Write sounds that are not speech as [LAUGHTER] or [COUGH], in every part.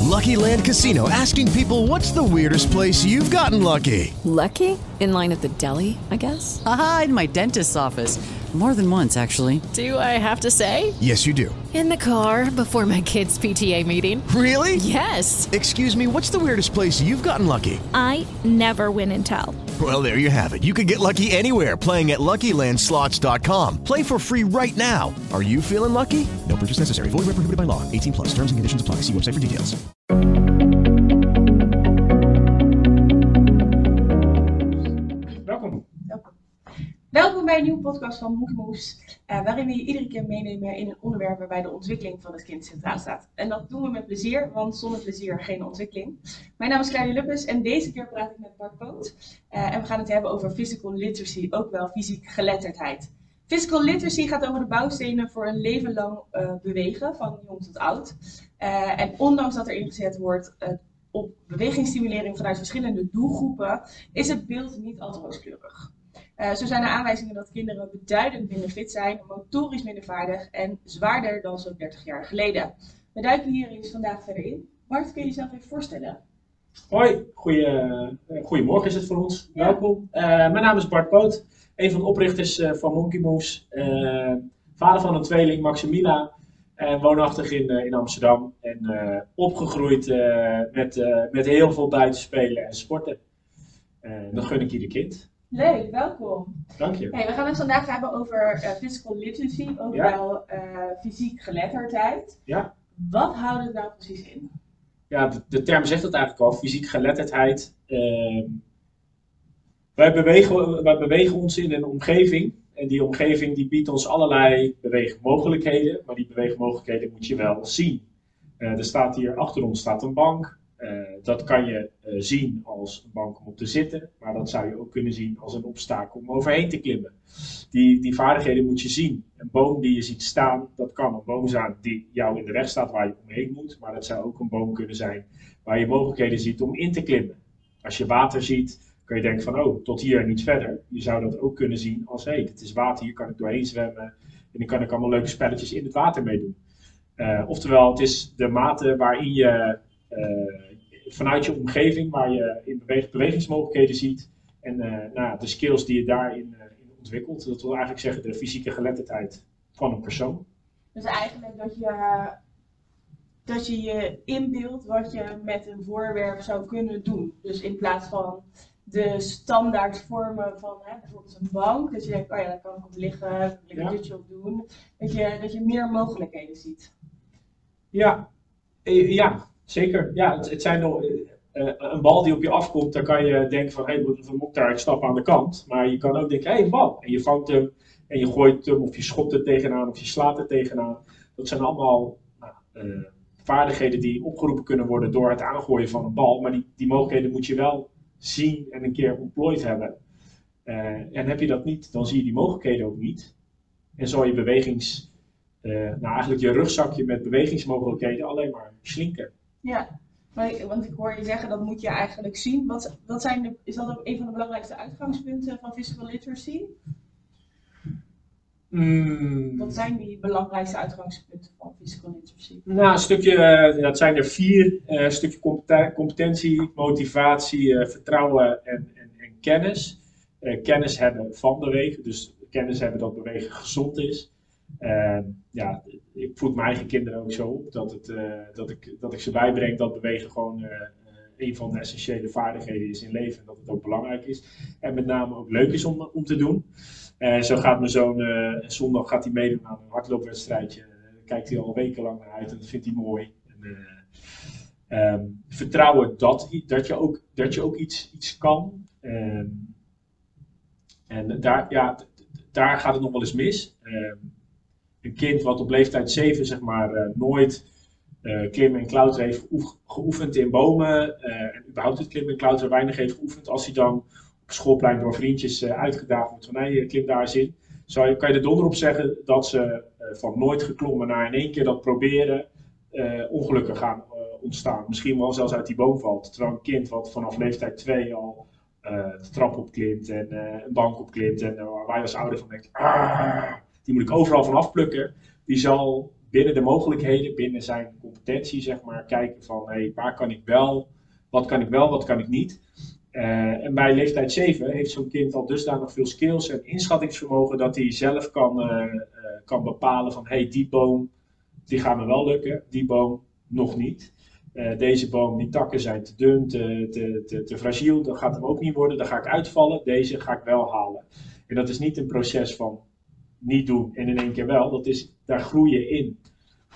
Lucky Land Casino asking people what's the weirdest place you've gotten lucky? Lucky? In line at the deli, I guess? Aha, in my dentist's office. More than once, actually. Do I have to say? Yes, you do. In the car before my kids' PTA meeting. Really? Yes. Excuse me, what's the weirdest place you've gotten lucky? I never win and tell. Well, there you have it. You can get lucky anywhere playing at LuckyLandSlots.com. Play for free right now. Are you feeling lucky? No purchase necessary. Void where prohibited by law. 18 plus. Terms and conditions apply. See website for details. Welkom. Welkom bij een nieuwe podcast van Monkey Moves, eh, waarin we je iedere keer meenemen in een onderwerp waarbij de ontwikkeling van het kind centraal staat. En dat doen we met plezier, want zonder plezier geen ontwikkeling. Mijn naam is Claudia Luppes en deze keer praat ik met Bart Poot. Eh, en we gaan het hebben over physical literacy, ook wel fysiek geletterdheid. Physical literacy gaat over de bouwstenen voor een leven lang eh, bewegen, van jong tot oud. Eh, en ondanks dat er ingezet wordt eh, op bewegingsstimulering vanuit verschillende doelgroepen, is het beeld niet altijd rooskleurig. Zo zijn er aanwijzingen dat kinderen beduidend minder fit zijn, motorisch minder vaardig en zwaarder dan zo'n 30 jaar geleden. We duiken hier eens vandaag verder in. Bart, kun je jezelf even voorstellen? Hoi, goeie, goedemorgen is het voor ons. Ja. Welkom. Mijn naam is Bart Poot, een van de oprichters eh, van Monkey Moves. Eh, vader van een tweeling, Maximila. En woonachtig in, eh, in Amsterdam. En eh, opgegroeid eh, met, eh, met heel veel buitenspelen en sporten. Eh, dat gun ik ieder kind. Leuk, welkom. Dank je. Hey, we gaan het vandaag hebben over eh, physical literacy, ook Ja. wel eh, fysiek geletterdheid. Ja. Wat houdt het nou precies in? ja, de, de term zegt het eigenlijk al, fysiek geletterdheid. Ehm, wij, bewegen, wij bewegen ons in een omgeving. En die omgeving die biedt ons allerlei beweegmogelijkheden. Maar die beweegmogelijkheden moet je wel zien. Eh, er staat hier achter ons staat een bank. Eh, dat kan je eh, zien als een bank om op te zitten. Maar dat zou je ook kunnen zien als een obstakel om overheen te klimmen. Die, die vaardigheden moet je zien. Een boom die je ziet staan, dat kan een boom zijn die jou in de weg staat waar je omheen moet. Maar dat zou ook een boom kunnen zijn waar je mogelijkheden ziet om in te klimmen. Als je water ziet, kun je denken van, oh, tot hier en niet verder. Je zou dat ook kunnen zien als, hé, hey, het is water, hier kan ik doorheen zwemmen. En dan kan ik allemaal leuke spelletjes in het water meedoen. Eh, oftewel, het is de mate waarin je eh, vanuit je omgeving, waar je in bewe- bewegingsmogelijkheden ziet. En eh, nou, de skills die je daarin in ontwikkelt. Dat wil eigenlijk zeggen de fysieke geletterdheid van een persoon. Dus eigenlijk dat je, dat je je inbeeldt wat je met een voorwerp zou kunnen doen. Dus in plaats van de standaard vormen van hè, bijvoorbeeld een bank, dat je denkt, oh ja, daar kan ik op liggen, daar ik Ja. dutje op doen. Dat je, dat je meer mogelijkheden ziet. Ja, eh, ja zeker. Ja, het, het zijn nog, eh, eh, een bal die op je afkomt, dan kan je denken van, hé, hey, wat moet ik daar, ik stap aan de kant. Maar je kan ook denken, hé, hey, een bal. En je vangt hem en je gooit hem of je schopt er tegenaan of je slaat er tegenaan. Dat zijn allemaal nou, vaardigheden die opgeroepen kunnen worden door het aangooien van een bal. Maar die, die mogelijkheden moet je wel zien en een keer ontplooid hebben. Eh, en heb je dat niet, dan zie je die mogelijkheden ook niet. En zal je bewegings, eh, nou eigenlijk je rugzakje met bewegingsmogelijkheden alleen maar slinken. Ja, maar want ik hoor je zeggen dat moet je eigenlijk zien. Wat, wat zijn de, is dat ook een van de belangrijkste uitgangspunten van physical literacy? Mm, Wat zijn die belangrijkste uitgangspunten van physical literacy? Nou, een stukje, eh, dat zijn er vier. Eh, een stukje competen- competentie, motivatie, eh, vertrouwen en, en, en kennis. Eh, kennis hebben van bewegen, dus kennis hebben dat bewegen gezond is. Eh, ja, ik voed mijn eigen kinderen ook zo op dat, het, eh, dat, ik, dat ik ze bijbreng dat bewegen gewoon eh, eh, een van de essentiële vaardigheden is in leven. En dat het ook belangrijk is. En met name ook leuk is om, om te doen. Eh, zo gaat mijn zoon, eh, zondag gaat hij meedoen aan een hardloopwedstrijdje. Kijkt hij al wekenlang naar uit en dat vindt hij mooi. En, eh, ehm, vertrouwen dat, dat, je ook, dat je ook iets, iets kan. Ehm, en daar, ja, daar gaat het nog wel eens mis. Ehm, een kind wat op leeftijd 7 zeg maar, eh, nooit klimmen en klauteren heeft geoef- geoefend in bomen. en überhaupt het klimmen en klauteren weinig heeft geoefend. Als hij dan schoolplein door vriendjes eh, uitgedaagd wordt van hey, klim daar eens in. Zou je, kan je er donder op zeggen dat ze eh, van nooit geklommen naar in één keer dat proberen eh, ongelukken gaan eh, ontstaan. Misschien wel zelfs uit die boom valt. Terwijl een kind wat vanaf leeftijd 2 al eh, de trap opklimt en eh, een bank opklimt. En eh, waar wij als ouder van denken, "Ah, die moet ik overal van afplukken. Die zal binnen de mogelijkheden, binnen zijn competentie, zeg maar, kijken van hey, waar kan ik wel, wat kan ik wel, wat kan ik niet. Eh, en bij leeftijd 7 heeft zo'n kind al dusdanig veel skills en inschattingsvermogen dat hij zelf kan, eh, eh, kan bepalen van hey, die boom die gaat me wel lukken, die boom nog niet. Deze boom, die takken zijn te dun, te, te, te, fragiel, dat gaat hem ook niet worden, dan ga ik uitvallen, deze ga ik wel halen. En dat is niet een proces van niet doen en in één keer wel, dat is, daar groei je in.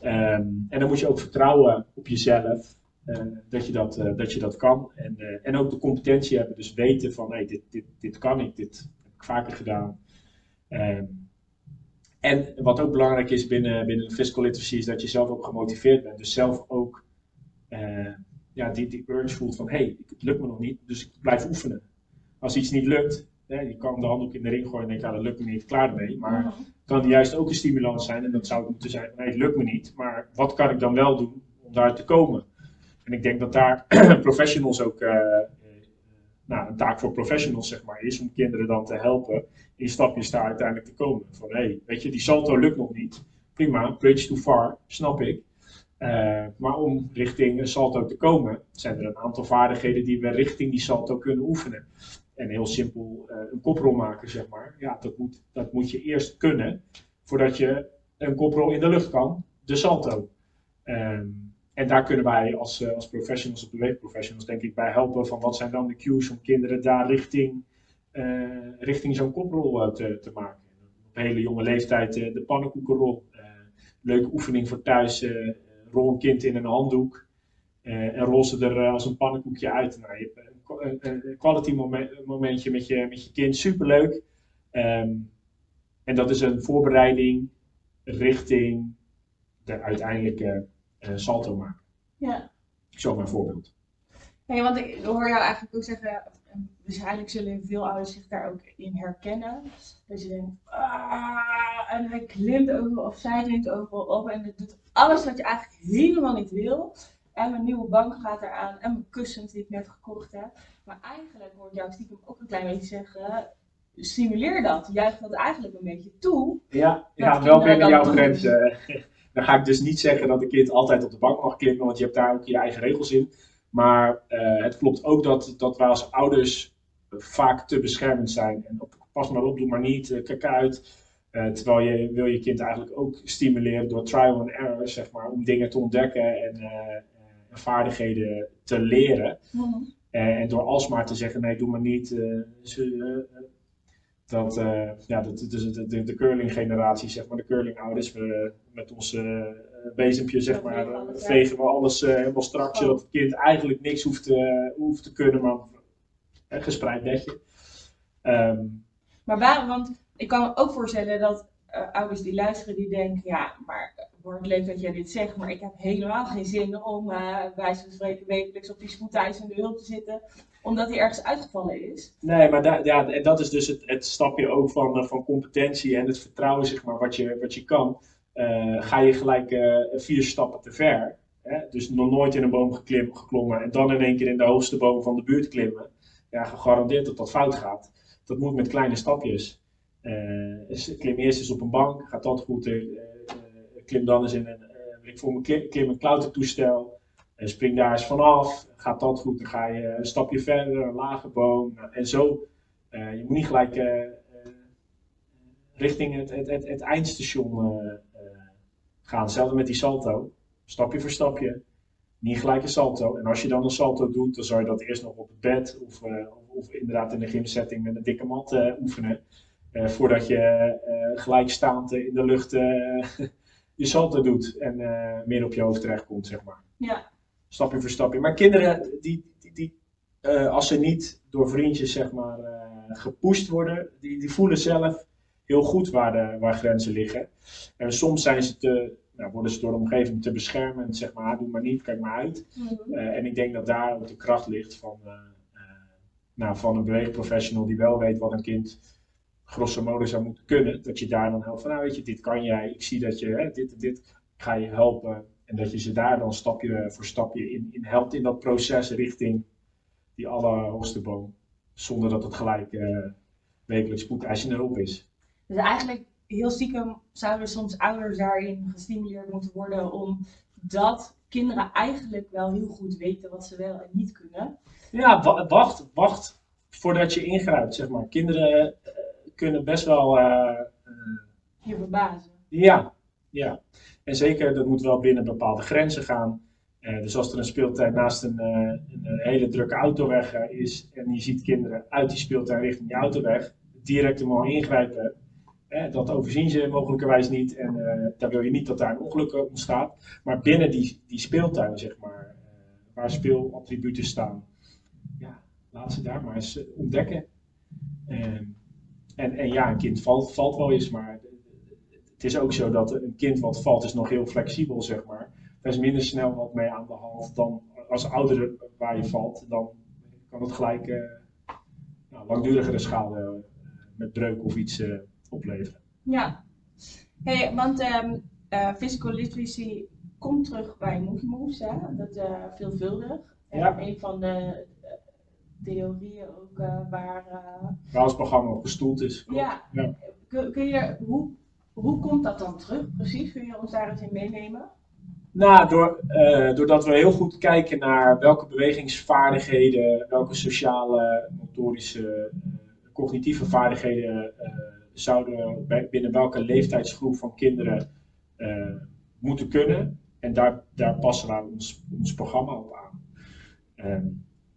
Ehm, en dan moet je ook vertrouwen op jezelf, dat, je dat, eh, dat je dat kan. En, eh, en ook de competentie hebben, dus weten van hey, dit, dit, dit kan ik, dit heb ik vaker gedaan. Ehm, en wat ook belangrijk is binnen, binnen de physical literacy is dat je zelf ook gemotiveerd bent. Dus zelf ook eh, ja, die, die urge voelt van hé, hey, het lukt me nog niet, dus ik blijf oefenen. Als iets niet lukt, hè, je kan de handdoek in de ring gooien en denken, ja, dat lukt me niet, klaar ermee. Maar kan die juist ook een stimulans zijn en dat zou het moeten zijn, nee, het lukt me niet, maar wat kan ik dan wel doen om daar te komen? En ik denk dat daar [CLEARS THROAT] professionals ook, eh, eh, nou, een taak voor professionals zeg maar is, om kinderen dan te helpen in stapjes daar uiteindelijk te komen. Van hé, hey, weet je, die salto lukt nog niet, prima, bridge too far, snap ik. Eh, maar om richting een salto te komen, zijn er een aantal vaardigheden die we richting die salto kunnen oefenen. En heel simpel, een koprol maken, zeg maar. Ja, dat moet, dat moet je eerst kunnen, voordat je een koprol in de lucht kan, de salto. Ehm, en daar kunnen wij als, eh, als professionals, of beweegprofessionals, denk ik, bij helpen van wat zijn dan de cues om kinderen daar richting, eh, richting zo'n koprol eh, te, te maken. Op hele jonge leeftijd de pannenkoekenrol. Leuke oefening voor thuis. rol een kind in een handdoek en rol ze er als een pannenkoekje uit. Nou, je een, qua- een, een quality momen- momentje met je, met je kind, superleuk. Ehm, en dat is een voorbereiding richting de uiteindelijke salto maken. Ja. Zomaar een voorbeeld. Nee, want ik hoor jou eigenlijk ook zeggen, en waarschijnlijk zullen veel ouders zich daar ook in herkennen. Dat je denkt, ah, en hij klimt overal, of zij klimt overal op en het doet alles wat je eigenlijk helemaal niet wil. En mijn nieuwe bank gaat eraan en mijn kussens die ik net gekocht heb. Maar eigenlijk hoor ik jou stiekem ook een klein beetje zeggen, stimuleer dat. Juich dat eigenlijk een beetje toe. Ja, Ja, wel binnen jouw grenzen. Dan ga ik dus niet zeggen dat een kind altijd op de bank mag klimmen, want je hebt daar ook je eigen regels in. Maar eh, het klopt ook dat, dat wij als ouders vaak te beschermend zijn. En op, pas maar op, doe maar niet, eh, kijk uit. Eh, terwijl je wil je kind eigenlijk ook stimuleren door trial and error, zeg maar, om dingen te ontdekken en vaardigheden te leren. Eh, en door alsmaar te zeggen, nee, doe maar niet. Dat, eh, ja, dat, dus de, de, de curling-generatie, zeg maar, de curling-ouders, we, met onze eh, bezempje, zeg maar, vegen eh, vegen we alles helemaal strak, zodat het kind eigenlijk niks hoeft te, hoeft te kunnen, maar een gespreid bedje. Ehm, Maar waarom? Want ik kan me ook voorstellen dat ouders die luisteren, die denken, ja, maar wordt leuk dat jij dit zegt, maar ik heb helemaal geen zin om eh bij spreken wekelijks op die spoedijs in de hulp te zitten, omdat hij ergens uitgevallen is. Nee, maar ja, en dat is dus het, het stapje ook van, eh, van competentie en het vertrouwen, zeg maar, wat je, wat je kan. Eh, ga je gelijk vier stappen te ver. Hè? Dus nog nooit in een boom geklim, geklommen en dan in één keer in de hoogste boom van de buurt klimmen. Ja, gegarandeerd dat dat fout gaat. Dat moet met kleine stapjes. Dus klim eerst eens op een bank, gaat dat goed. Klim dan eens in een, eh, ik voor klim, klim een klautertoestel. Eh, spring daar eens vanaf. Gaat dat goed, dan ga je een stapje verder, een lage boom. Nou, en zo, eh, je moet niet gelijk eh, richting het, het, het, eindstation gaan. Hetzelfde met die salto. Stapje voor stapje. Niet gelijk een salto. En als je dan een salto doet, dan zou je dat eerst nog op het bed of, of, inderdaad in de gymsetting met een dikke mat oefenen. Voordat je gelijk staand eh, in de lucht je salto doet en eh, meer op je hoofd terechtkomt, zeg maar Ja, stapje voor stapje. Maar kinderen, die, die, die, eh, als ze niet door vriendjes zeg maar, eh, gepusht worden, die, die voelen zelf heel goed waar, de, waar grenzen liggen. En soms zijn ze te, nou, worden ze door de omgeving te beschermen. Zeg maar, "Ah, doe maar niet, kijk maar uit. Eh, en ik denk dat daar ook de kracht ligt van, nou, van een beweegprofessional die wel weet wat een kind grosso modo zou moeten kunnen. Dat je daar dan helpt van, nou weet je, dit kan jij. Ik zie dat je hè, dit en dit ik ga je helpen. En dat je ze daar dan stapje voor stapje in, in helpt in dat proces richting die allerhoogste boom. Zonder dat het gelijk eh, wekelijks spoedeisende hulp is. Dus eigenlijk heel stiekem zouden soms ouders daarin gestimuleerd moeten worden omdat kinderen eigenlijk wel heel goed weten wat ze wel en niet kunnen. Ja, wa- wacht, wacht voordat je ingrijpt, zeg maar. Kinderen eh, kunnen best wel, eh, eh, Je verbazen. ja, ja. En zeker, dat moet wel binnen bepaalde grenzen gaan. Eh, dus als er een speeltuin naast een, een, hele drukke autoweg is en je ziet kinderen uit die speeltuin richting die autoweg, direct er maar ingrijpen. Dat overzien ze mogelijkerwijs niet en daar wil je niet dat daar een ongeluk ontstaat. Maar binnen die, die speeltuin, zeg maar, waar speelattributen staan, ja, laat ze daar maar eens ontdekken. Ehm, en, en ja, een kind valt, valt wel eens, maar het is ook zo dat een kind wat valt is nog heel flexibel, zeg maar. Daar is minder snel wat mee aan de hand dan als oudere waar je valt. Dan kan het gelijk eh, nou, langdurigere schade eh, met breuk of iets eh, opleveren. Ja. Hey, want ehm, eh, physical literacy komt terug bij Monkey Moves, hè? dat veelvuldig. Ja. een van de theorieën ook eh, waar... eh, Waar ons programma op gestoeld is. ja, Ja. Kun, kun je, hoe, hoe komt dat dan terug precies? Kun je ons daar eens in meenemen? Nou, door, eh, doordat we heel goed kijken naar welke bewegingsvaardigheden, welke sociale, motorische, eh, cognitieve vaardigheden eh, zouden bij- binnen welke leeftijdsgroep van kinderen eh, moeten kunnen. En daar, daar passen wij ons, ons programma op aan. Ehm,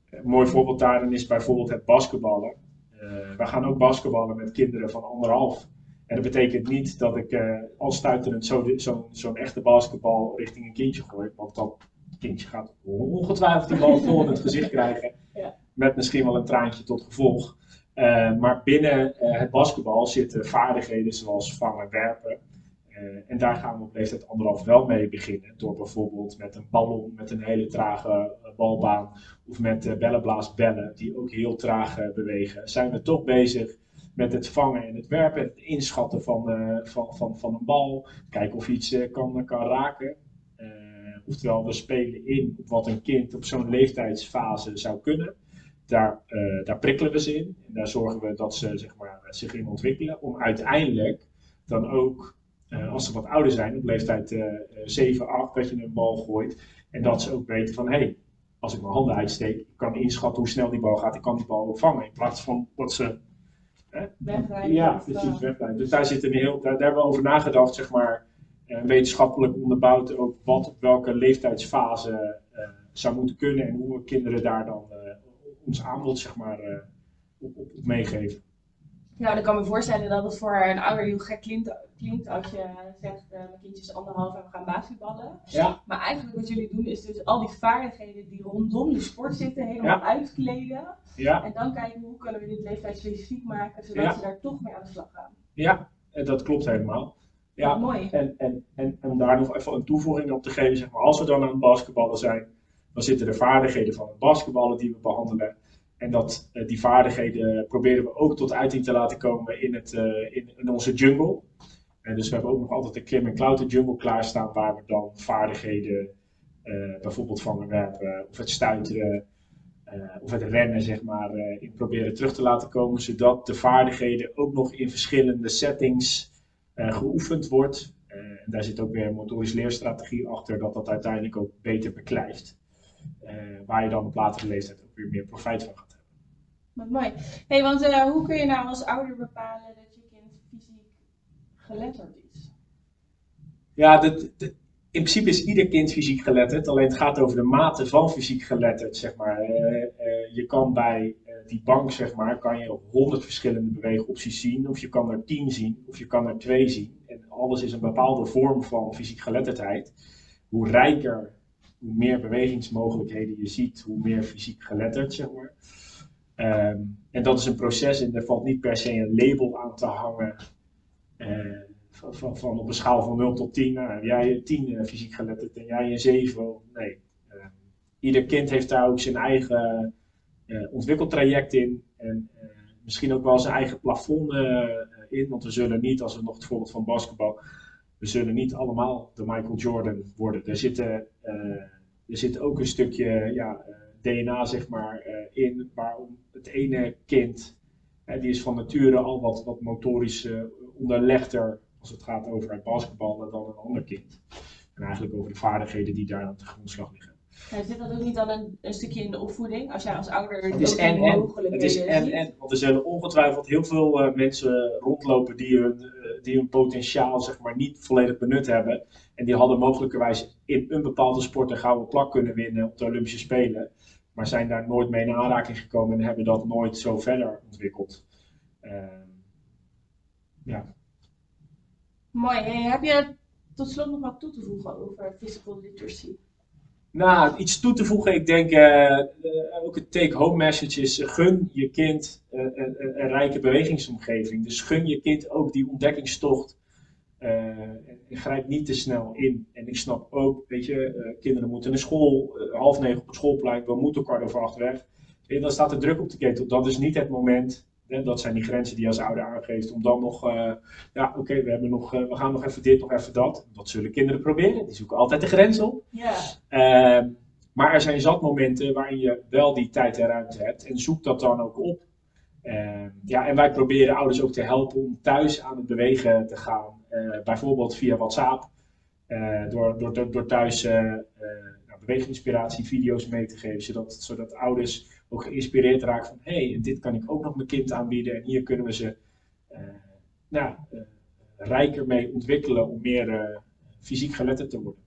een mooi voorbeeld daarin is bijvoorbeeld het basketballen. Eh wij gaan ook basketballen met kinderen van anderhalf. En dat betekent niet dat ik eh al stuiterend zo- zo'n echte basketbal richting een kindje gooi. Want dat kindje gaat ongetwijfeld die bal vol in het gezicht krijgen. Ja. Met misschien wel een traantje tot gevolg. Eh, maar binnen het basketbal zitten vaardigheden zoals vangen, werpen. Eh, en daar gaan we op leeftijd anderhalf wel mee beginnen. Door bijvoorbeeld met een ballon met een hele trage eh, balbaan. Of met eh, bellenblaas bellen die ook heel traag bewegen. Zijn we toch bezig met het vangen en het werpen. Het inschatten van, van, van, van een bal. Kijken of iets kan, kan raken. Oftewel, we spelen in op wat een kind op zo'n leeftijdsfase zou kunnen. Daar, daar prikkelen we ze in. En daar zorgen we dat ze zeg maar, zich in ontwikkelen. Om uiteindelijk dan ook, eh, als ze wat ouder zijn, op leeftijd eh 7, 8, dat je een bal gooit. En dat ze ook weten van, hé, hey, als ik mijn handen uitsteek, ik kan inschatten hoe snel die bal gaat. Ik kan die bal ook vangen. In plaats van dat ze hè, Wegrijden ja, precies, wegleiden. Dus daar, zit een heel, daar, daar hebben we over nagedacht, zeg maar, eh, wetenschappelijk onderbouwd ook wat op welke leeftijdsfase eh, zou moeten kunnen en hoe we kinderen daar dan ons aanbod zeg maar, op, op, op meegeven. Nou, dan kan ik me voorstellen dat het voor een ouder heel gek klinkt, klinkt als je zegt, eh mijn kindje is anderhalf en we gaan basketballen. Ja, Maar eigenlijk wat jullie doen is dus al die vaardigheden die rondom de sport zitten helemaal Ja. uitkleden. ja, En dan kijken hoe kunnen we dit leeftijdsspecifiek maken, zodat Ja. ze daar toch mee aan de slag gaan. ja, en dat klopt helemaal. Ja, Mooi. En, en, en, en om daar nog even een toevoeging op te geven, zeg maar, als we dan aan het basketballen zijn, dan zitten de vaardigheden van het basketballen die we behandelen. En dat, eh, die vaardigheden proberen we ook tot uiting te laten komen in, het, eh, in, onze jungle. En dus we hebben ook nog altijd een klim- en klauter jungle klaarstaan, waar we dan vaardigheden, eh, bijvoorbeeld vangen werpen, of het stuiteren, eh, of het rennen, zeg maar, eh, in proberen terug te laten komen. Zodat de vaardigheden ook nog in verschillende settings eh, geoefend wordt. Eh, en daar zit ook weer een motorisch leerstrategie achter, dat dat uiteindelijk ook beter beklijft. Eh, waar je dan op latere leeftijd ook weer meer profijt van gaat. Wat mooi. hey, want eh, hoe kun je nou als ouder bepalen dat je kind fysiek geletterd is? Ja, dat, in principe is ieder kind fysiek geletterd, alleen het gaat over de mate van fysiek geletterd, zeg maar. Eh, eh, je kan bij die bank, zeg maar, kan je honderd verschillende beweegopties zien, of je kan er tien zien, of je kan er twee zien. En alles is een bepaalde vorm van fysiek geletterdheid. Hoe rijker, hoe meer bewegingsmogelijkheden je ziet, hoe meer fysiek geletterd, zeg maar. Ehm, en dat is een proces en er valt niet per se een label aan te hangen. Eh, van, van, van op een schaal van 0 tot 10. Nou, jij een 10 eh, fysiek geletterd en jij een 7. Nee. Eh, ieder kind heeft daar ook zijn eigen eh, ontwikkeltraject in. En misschien ook wel zijn eigen plafond in. Want we zullen niet, als we nog het voorbeeld van basketbal. We zullen niet allemaal de Michael Jordan worden. Er, zitten, er zit ook een stukje ja, DNA zeg maar, eh, in. Waarom het ene kind Hè, die is van nature al wat, wat motorisch eh, onderlegder als het gaat over het basketballen dan een ander kind. En eigenlijk over de vaardigheden die daar aan de grondslag liggen. Ja, zit dat ook niet dan een, een stukje in de opvoeding? Als jij als ouder Het is ook en en. Het is en en. Want er zullen ongetwijfeld heel veel eh, mensen rondlopen die hun, die hun potentiaal zeg maar, niet volledig benut hebben. En die hadden mogelijkerwijs in een bepaalde sport een gouden plak kunnen winnen op de Olympische Spelen. Maar zijn daar nooit mee in aanraking gekomen en hebben dat nooit zo verder ontwikkeld. Ehm, ja. Mooi. Hey, heb je tot slot nog wat toe te voegen over physical literacy? Nou, iets toe te voegen. Ik denk eh, eh, ook een take-home message is: eh, gun je kind een, rijke bewegingsomgeving. Dus gun je kind ook die ontdekkingstocht. eh, en, grijp niet te snel in. En ik snap ook, weet je, eh, kinderen moeten naar school, eh, half negen op het schoolplein, we moeten kwart over acht weg. En dan staat er druk op de ketel. Dat is niet het moment. Dat zijn die grenzen die je als ouder aangeeft. Om dan nog, ja, oké, we hebben nog, we gaan nog even dit, nog even dat. Dat zullen kinderen proberen. Die zoeken altijd de grens op. Ja. Ehm, maar er zijn zat momenten waarin je wel die tijd en ruimte hebt. En zoek dat dan ook op. Ehm, ja, en wij proberen ouders ook te helpen om thuis aan het bewegen te gaan. Eh, bijvoorbeeld via WhatsApp. Eh, door, door, door, thuis eh nou, beweginginspiratie, video's mee te geven. Zodat, zodat ouders ook geïnspireerd raken van... hé, hey, dit kan ik ook nog mijn kind aanbieden. En hier kunnen we ze nou, rijker mee ontwikkelen om meer fysiek geletterd te worden.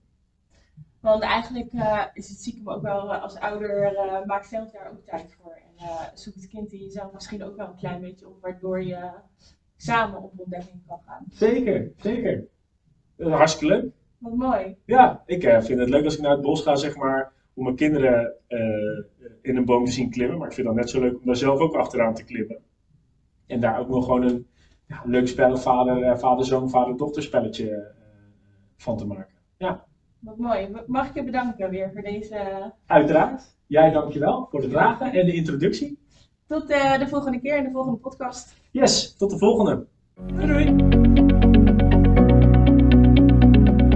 Want eigenlijk eh, is het stiekem ook wel eh, als ouder, eh, maak zelf daar ook tijd voor. En zoek het kind in jezelf misschien ook wel een klein beetje op, waardoor je samen op ontdekking kan gaan. Zeker, zeker. Dat is hartstikke leuk. Wat mooi. Ja, ik vind het leuk als ik naar het bos ga, zeg maar, om mijn kinderen in een boom te zien klimmen. Maar ik vind het net zo leuk om daar zelf ook achteraan te klimmen. En daar ook nog gewoon een ja, leuk spel, vader, eh, vader-zoon, vader-dochter spelletje eh, van te maken. Ja, Wat mooi. Mag ik je bedanken weer voor deze... uiteraard. Jij dankjewel voor de vragen en de introductie. Tot eh, de volgende keer in de volgende podcast. Yes, tot de volgende. Doei doei.